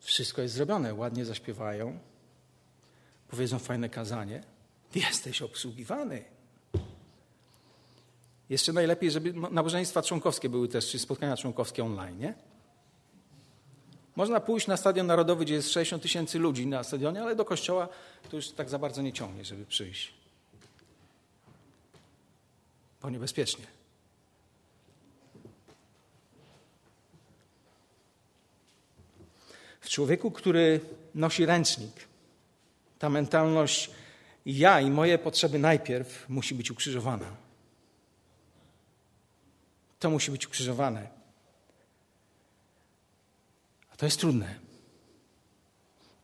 Wszystko jest zrobione, ładnie zaśpiewają, powiedzą fajne kazanie. Jesteś obsługiwany. Jeszcze najlepiej, żeby nabożeństwa członkowskie były też, czy spotkania członkowskie online, nie? Można pójść na Stadion Narodowy, gdzie jest 60 tysięcy ludzi na stadionie, ale do kościoła to już tak za bardzo nie ciągnie, żeby przyjść. Bo niebezpiecznie. W człowieku, który nosi ręcznik, ta mentalność ja i moje potrzeby najpierw musi być ukrzyżowana. To musi być ukrzyżowane. To jest trudne.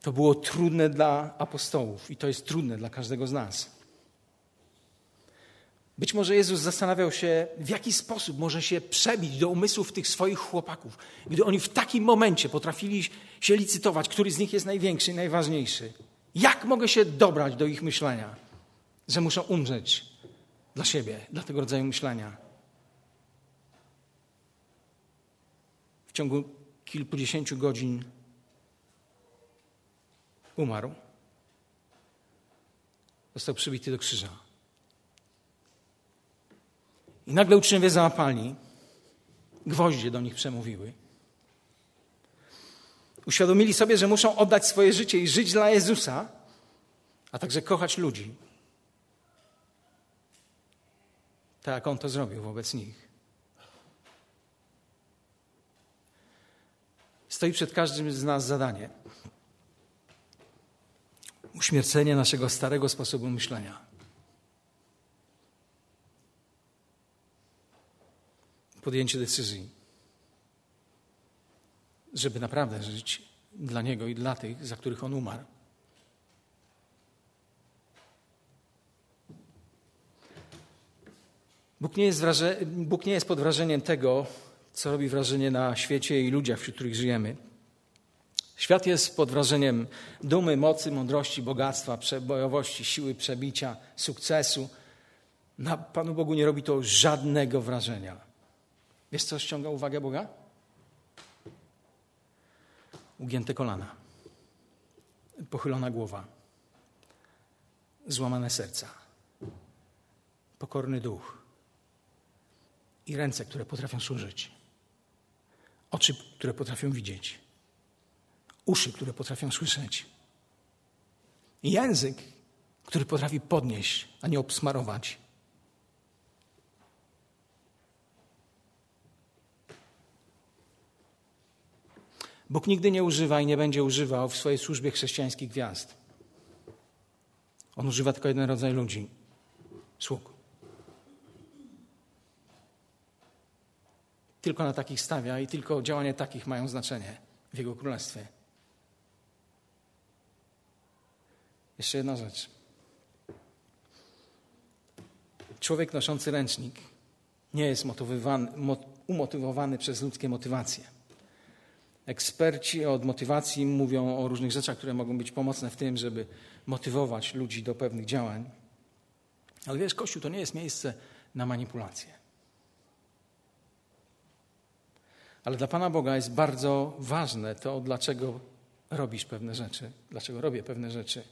To było trudne dla apostołów i to jest trudne dla każdego z nas. Być może Jezus zastanawiał się, w jaki sposób może się przebić do umysłów tych swoich chłopaków, gdy oni w takim momencie potrafili się licytować, który z nich jest największy i najważniejszy. Jak mogę się dobrać do ich myślenia, że muszą umrzeć dla siebie, dla tego rodzaju myślenia? W ciągu kilkudziesięciu godzin umarł. Został przybity do krzyża. I nagle uczniowie załapali, gwoździe do nich przemówiły. Uświadomili sobie, że muszą oddać swoje życie i żyć dla Jezusa, a także kochać ludzi. Tak On to zrobił wobec nich. Stoi przed każdym z nas zadanie. Uśmiercenie naszego starego sposobu myślenia. Podjęcie decyzji żeby naprawdę żyć dla Niego i dla tych, za których On umarł. Bóg nie, jest wraże... Bóg nie jest pod wrażeniem tego, co robi wrażenie na świecie i ludziach, wśród których żyjemy. Świat jest pod wrażeniem dumy, mocy, mądrości, bogactwa, przebojowości, siły przebicia, sukcesu. Na Panu Bogu nie robi to żadnego wrażenia. Wiesz, co ściąga uwagę Boga? ugięte kolana, pochylona głowa, złamane serca, pokorny duch i ręce, które potrafią służyć, oczy, które potrafią widzieć, uszy, które potrafią słyszeć, język, który potrafi podnieść, a nie obsmarować Bóg nigdy nie używa i nie będzie używał w swojej służbie chrześcijańskich gwiazd. On używa tylko jeden rodzaj ludzi sług. Tylko na takich stawia i tylko działania takich mają znaczenie w Jego królestwie. Jeszcze jedna rzecz. Człowiek noszący ręcznik nie jest umotywowany przez ludzkie motywacje. Eksperci od motywacji mówią o różnych rzeczach, które mogą być pomocne w tym, żeby motywować ludzi do pewnych działań. Ale wiesz, Kościół to nie jest miejsce na manipulacje. Ale dla Pana Boga jest bardzo ważne to, dlaczego robisz pewne rzeczy, dlaczego robię pewne rzeczy.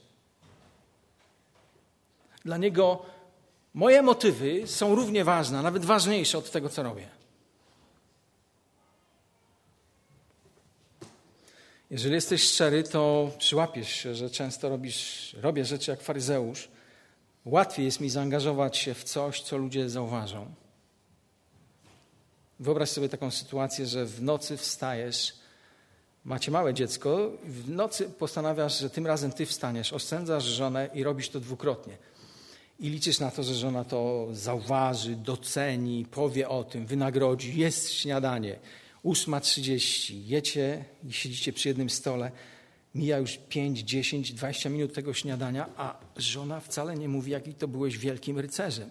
Dla Niego moje motywy są równie ważne, nawet ważniejsze od tego, co robię. Jeżeli jesteś szczery, to przyłapiesz się, że często robisz, robię rzeczy jak faryzeusz. Łatwiej jest mi zaangażować się w coś, co ludzie zauważą. Wyobraź sobie taką sytuację, że w nocy wstajesz, macie małe dziecko, w nocy postanawiasz, że tym razem ty wstaniesz, oszczędzasz żonę i robisz to dwukrotnie. I liczysz na to, że żona to zauważy, doceni, powie o tym, wynagrodzi, jest śniadanie. 8.30, jecie i siedzicie przy jednym stole, mija już 5, 10, 20 minut tego śniadania, a żona wcale nie mówi, jaki to byłeś wielkim rycerzem.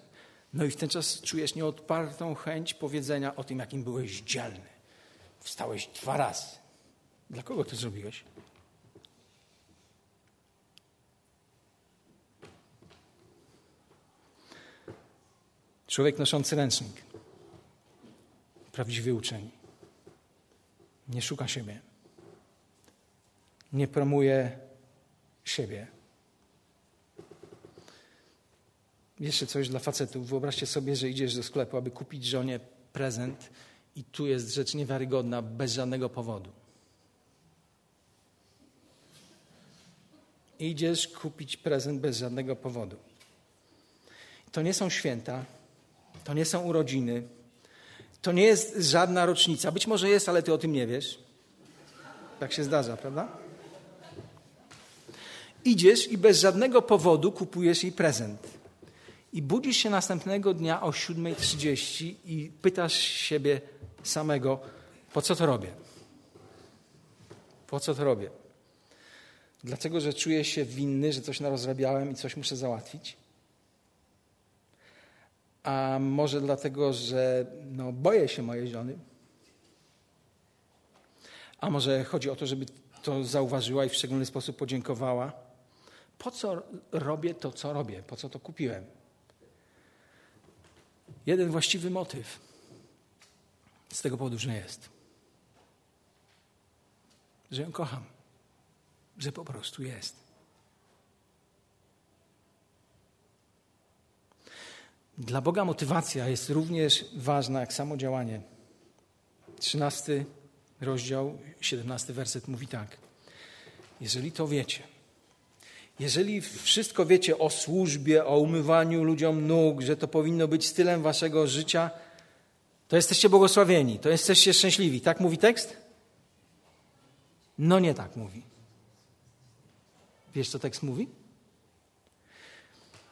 No i w ten czas czujesz nieodpartą chęć powiedzenia o tym, jakim byłeś dzielny. Wstałeś dwa razy. Dla kogo to zrobiłeś? Człowiek noszący ręcznik. Prawdziwy uczeń nie szuka siebie. Nie promuje siebie. Jeszcze coś dla facetów. Wyobraźcie sobie, że idziesz do sklepu, aby kupić żonie prezent i tu jest rzecz niewiarygodna, bez żadnego powodu. Idziesz kupić prezent bez żadnego powodu. To nie są święta, to nie są urodziny, to nie jest żadna rocznica. Być może jest, ale ty o tym nie wiesz. Tak się zdarza, prawda? Idziesz i bez żadnego powodu kupujesz jej prezent. I budzisz się następnego dnia o 7.30 i pytasz siebie samego, po co to robię? Po co to robię? Dlatego, że czuję się winny, że coś narozrabiałem i coś muszę załatwić? A może dlatego, że no, boję się mojej żony? A może chodzi o to, żeby to zauważyła i w szczególny sposób podziękowała? Po co robię to, co robię? Po co to kupiłem? Jeden właściwy motyw z tego powodu, że jest. Że ją kocham. Że po prostu jest. Dla Boga motywacja jest również ważna jak samo działanie. Trzynasty rozdział, siedemnasty werset mówi tak. Jeżeli to wiecie, jeżeli wszystko wiecie o służbie, o umywaniu ludziom nóg, że to powinno być stylem waszego życia, to jesteście błogosławieni, to jesteście szczęśliwi. Tak mówi tekst? No nie tak mówi. Wiesz, co tekst mówi?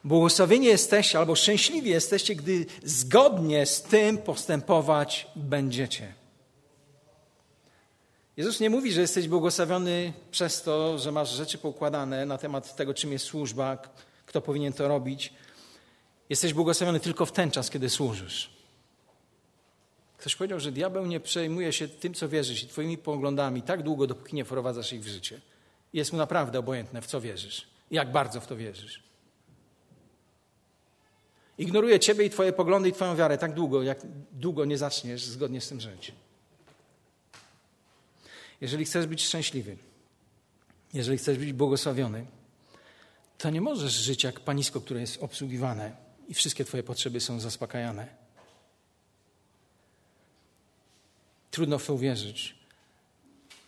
Błogosławieni jesteście albo szczęśliwi jesteście, gdy zgodnie z tym postępować będziecie. Jezus nie mówi, że jesteś błogosławiony przez to, że masz rzeczy poukładane na temat tego, czym jest służba, kto powinien to robić. Jesteś błogosławiony tylko w ten czas, kiedy służysz. Ktoś powiedział, że diabeł nie przejmuje się tym, co wierzysz i twoimi poglądami tak długo, dopóki nie wprowadzasz ich w życie. Jest mu naprawdę obojętne, w co wierzysz. Jak bardzo w to wierzysz. Ignoruje ciebie i twoje poglądy i twoją wiarę tak długo, jak długo nie zaczniesz zgodnie z tym żyć. Jeżeli chcesz być szczęśliwy, jeżeli chcesz być błogosławiony, to nie możesz żyć jak panisko, które jest obsługiwane i wszystkie Twoje potrzeby są zaspokajane. Trudno w to uwierzyć,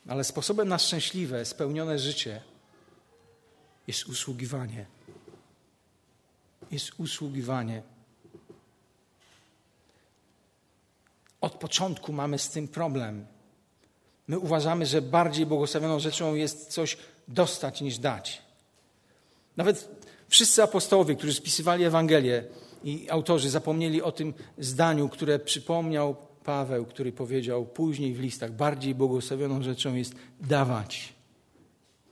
ale sposobem na szczęśliwe, spełnione życie jest usługiwanie. Jest usługiwanie. Od początku mamy z tym problem. My uważamy, że bardziej błogosławioną rzeczą jest coś dostać niż dać. Nawet wszyscy apostołowie, którzy spisywali Ewangelię i autorzy zapomnieli o tym zdaniu, które przypomniał Paweł, który powiedział później w listach: bardziej błogosławioną rzeczą jest dawać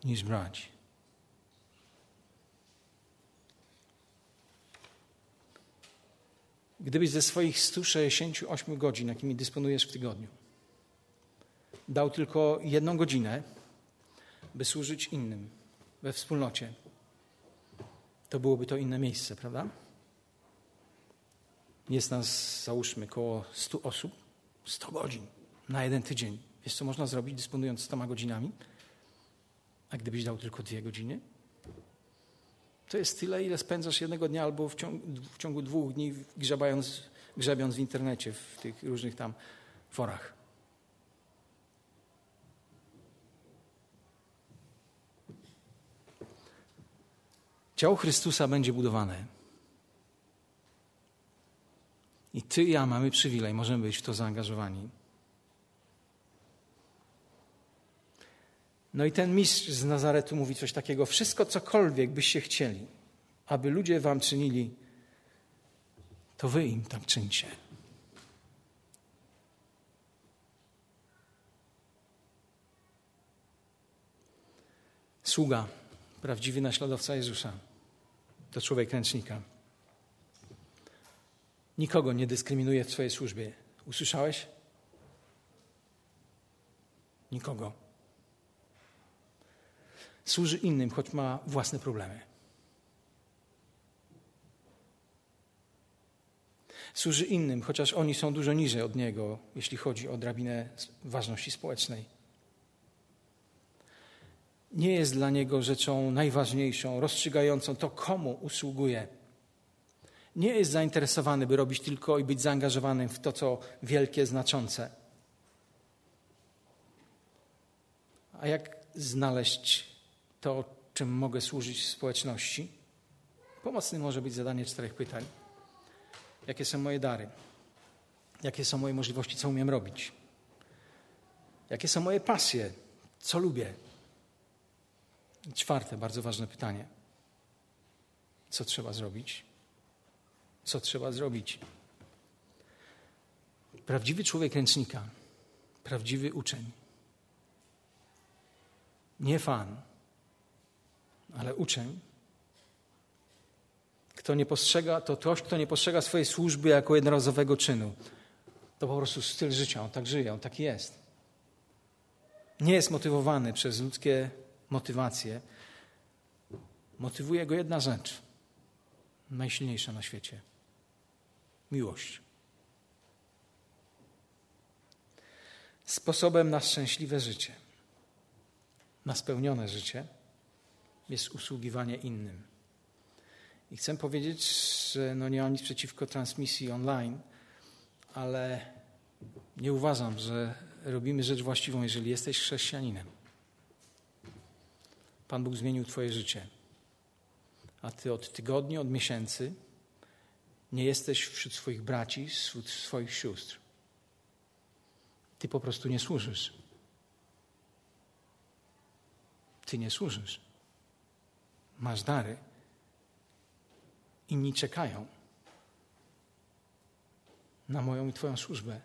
niż brać. Gdybyś ze swoich 168 godzin, jakimi dysponujesz w tygodniu, dał tylko jedną godzinę, by służyć innym we wspólnocie, to byłoby to inne miejsce, prawda? Jest nas, załóżmy, około 100 osób, 100 godzin na jeden tydzień. Wiesz, co można zrobić, dysponując 100 godzinami? A gdybyś dał tylko dwie godziny? To jest tyle, ile spędzasz jednego dnia albo w ciągu, w ciągu dwóch dni grzebając, grzebiąc w internecie, w tych różnych tam forach. Ciało Chrystusa będzie budowane. I ty i ja mamy przywilej, możemy być w to zaangażowani. No i ten mistrz z Nazaretu mówi coś takiego: Wszystko, cokolwiek byście chcieli, aby ludzie wam czynili, to wy im tak czyńcie. Sługa, prawdziwy naśladowca Jezusa to człowiek ręcznika. Nikogo nie dyskryminuje w swojej służbie. Usłyszałeś? Nikogo. Służy innym, choć ma własne problemy. Służy innym, chociaż oni są dużo niżej od niego, jeśli chodzi o drabinę ważności społecznej nie jest dla niego rzeczą najważniejszą, rozstrzygającą to, komu usługuje. Nie jest zainteresowany, by robić tylko i być zaangażowanym w to, co wielkie, znaczące. A jak znaleźć to, czym mogę służyć społeczności? Pomocnym może być zadanie czterech pytań. Jakie są moje dary? Jakie są moje możliwości? Co umiem robić? Jakie są moje pasje? Co lubię? Czwarte, bardzo ważne pytanie. Co trzeba zrobić? Co trzeba zrobić? Prawdziwy człowiek ręcznika, prawdziwy uczeń, nie fan, ale uczeń, kto nie postrzega, to ktoś, kto nie postrzega swojej służby jako jednorazowego czynu. To po prostu styl życia, on tak żyje, on taki jest. Nie jest motywowany przez ludzkie motywacje. Motywuje go jedna rzecz, najsilniejsza na świecie miłość. Sposobem na szczęśliwe życie, na spełnione życie jest usługiwanie innym. I chcę powiedzieć, że no nie mam nic przeciwko transmisji online, ale nie uważam, że robimy rzecz właściwą, jeżeli jesteś chrześcijaninem. Pan Bóg zmienił Twoje życie, a Ty od tygodni, od miesięcy nie jesteś wśród swoich braci, wśród swoich sióstr. Ty po prostu nie służysz. Ty nie służysz. Masz dary. Inni czekają na moją i Twoją służbę.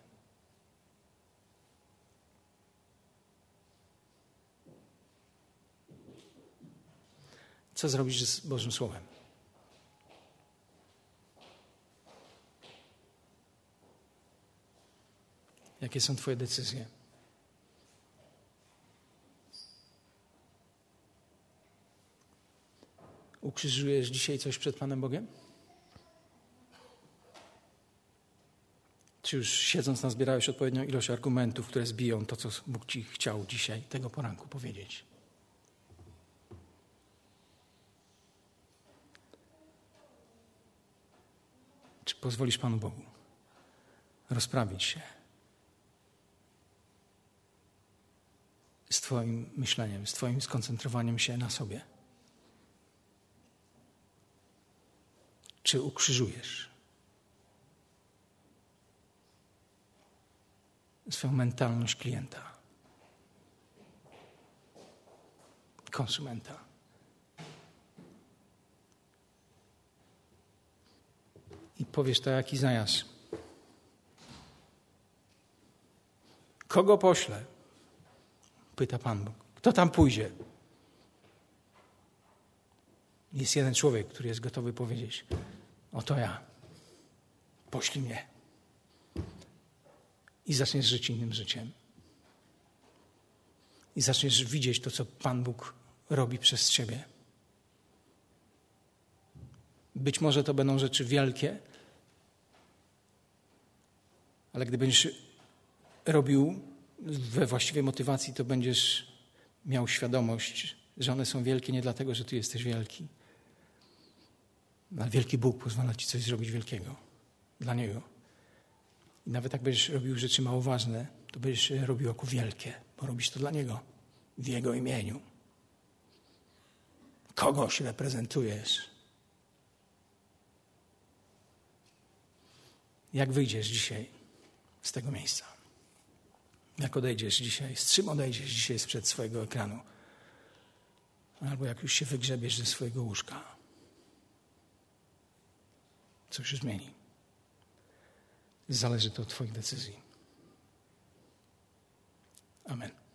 Co zrobisz z Bożym Słowem? Jakie są Twoje decyzje? Ukrzyżujesz dzisiaj coś przed Panem Bogiem? Czy już siedząc nazbierałeś odpowiednią ilość argumentów, które zbiją to, co Bóg Ci chciał dzisiaj, tego poranku powiedzieć? Czy pozwolisz Panu Bogu rozprawić się z Twoim myśleniem, z Twoim skoncentrowaniem się na sobie? Czy ukrzyżujesz swoją mentalność klienta, konsumenta? I powiesz to jak Izajasz. Kogo pośle? Pyta Pan Bóg. Kto tam pójdzie? Jest jeden człowiek, który jest gotowy powiedzieć: Oto ja. Poślij mnie. I zaczniesz żyć innym życiem. I zaczniesz widzieć to, co Pan Bóg robi przez ciebie. Być może to będą rzeczy wielkie, ale gdy będziesz robił we właściwej motywacji, to będziesz miał świadomość, że one są wielkie nie dlatego, że ty jesteś wielki, ale wielki Bóg pozwala ci coś zrobić wielkiego dla Niego. I nawet jak będziesz robił rzeczy mało ważne, to będziesz robił jako wielkie, bo robisz to dla Niego, w Jego imieniu. Kogoś reprezentujesz. Jak wyjdziesz dzisiaj z tego miejsca? Jak odejdziesz dzisiaj? Z czym odejdziesz dzisiaj sprzed swojego ekranu? Albo jak już się wygrzebiesz ze swojego łóżka? Co się zmieni? Zależy to od Twoich decyzji. Amen.